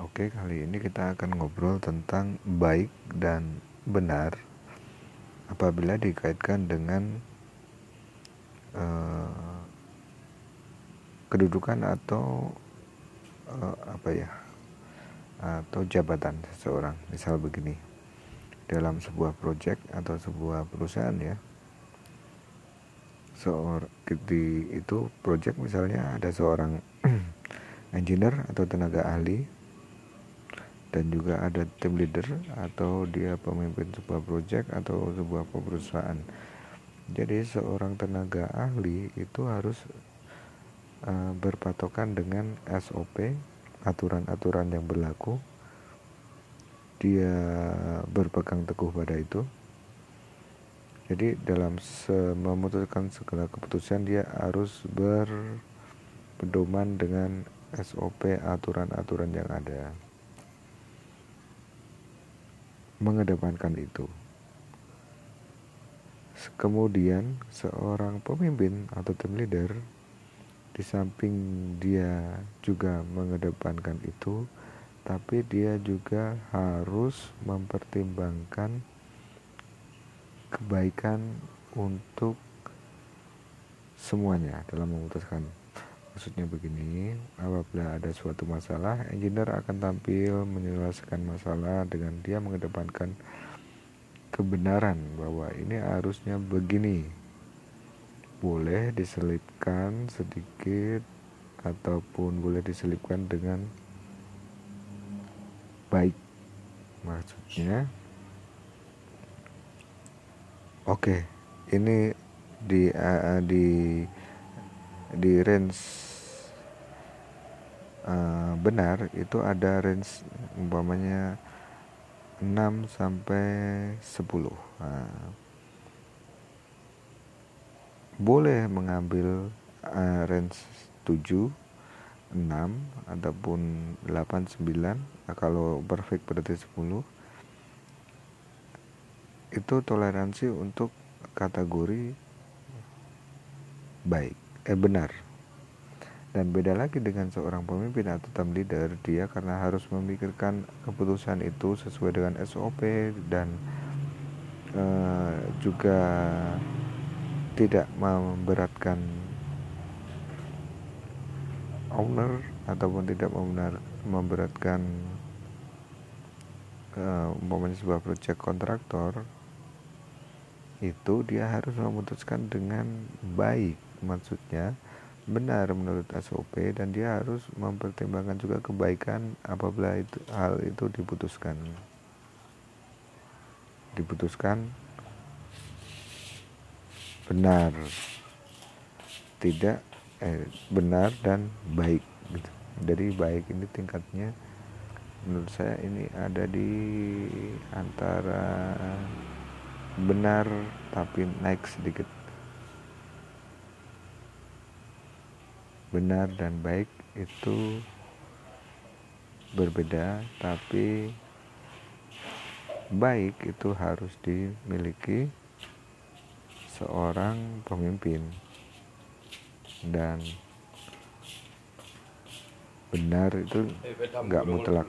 Oke, kali ini kita akan ngobrol tentang baik dan benar apabila dikaitkan dengan uh, kedudukan atau uh, apa ya atau jabatan seseorang. Misal begini, dalam sebuah proyek atau sebuah perusahaan ya, seorang di itu proyek misalnya ada seorang engineer atau tenaga ahli dan juga ada tim leader atau dia pemimpin sebuah proyek atau sebuah perusahaan. Jadi seorang tenaga ahli itu harus uh, berpatokan dengan SOP, aturan-aturan yang berlaku. Dia berpegang teguh pada itu. Jadi dalam memutuskan segala keputusan dia harus berpedoman dengan SOP aturan-aturan yang ada mengedepankan itu. Kemudian seorang pemimpin atau tim leader di samping dia juga mengedepankan itu, tapi dia juga harus mempertimbangkan kebaikan untuk semuanya dalam memutuskan Maksudnya begini, apabila ada suatu masalah, engineer akan tampil menyelesaikan masalah dengan dia mengedepankan kebenaran bahwa ini harusnya begini. Boleh diselipkan sedikit ataupun boleh diselipkan dengan baik. Maksudnya Oke, ini di uh, di di range uh, benar itu ada range umpamanya 6 sampai 10 nah, boleh mengambil uh, range 7 6 ataupun 8 9 nah, kalau perfect berarti 10 itu toleransi untuk kategori baik eh benar. Dan beda lagi dengan seorang pemimpin atau tim leader dia karena harus memikirkan keputusan itu sesuai dengan SOP dan uh, juga tidak memberatkan owner ataupun tidak membenar, memberatkan uh, umpamanya sebuah proyek kontraktor itu dia harus memutuskan dengan baik maksudnya benar menurut SOP dan dia harus mempertimbangkan juga kebaikan apabila itu hal itu diputuskan diputuskan benar tidak eh, benar dan baik gitu. dari baik ini tingkatnya menurut saya ini ada di antara benar tapi naik sedikit. Benar dan baik itu berbeda tapi baik itu harus dimiliki seorang pemimpin. Dan benar itu nggak mutlak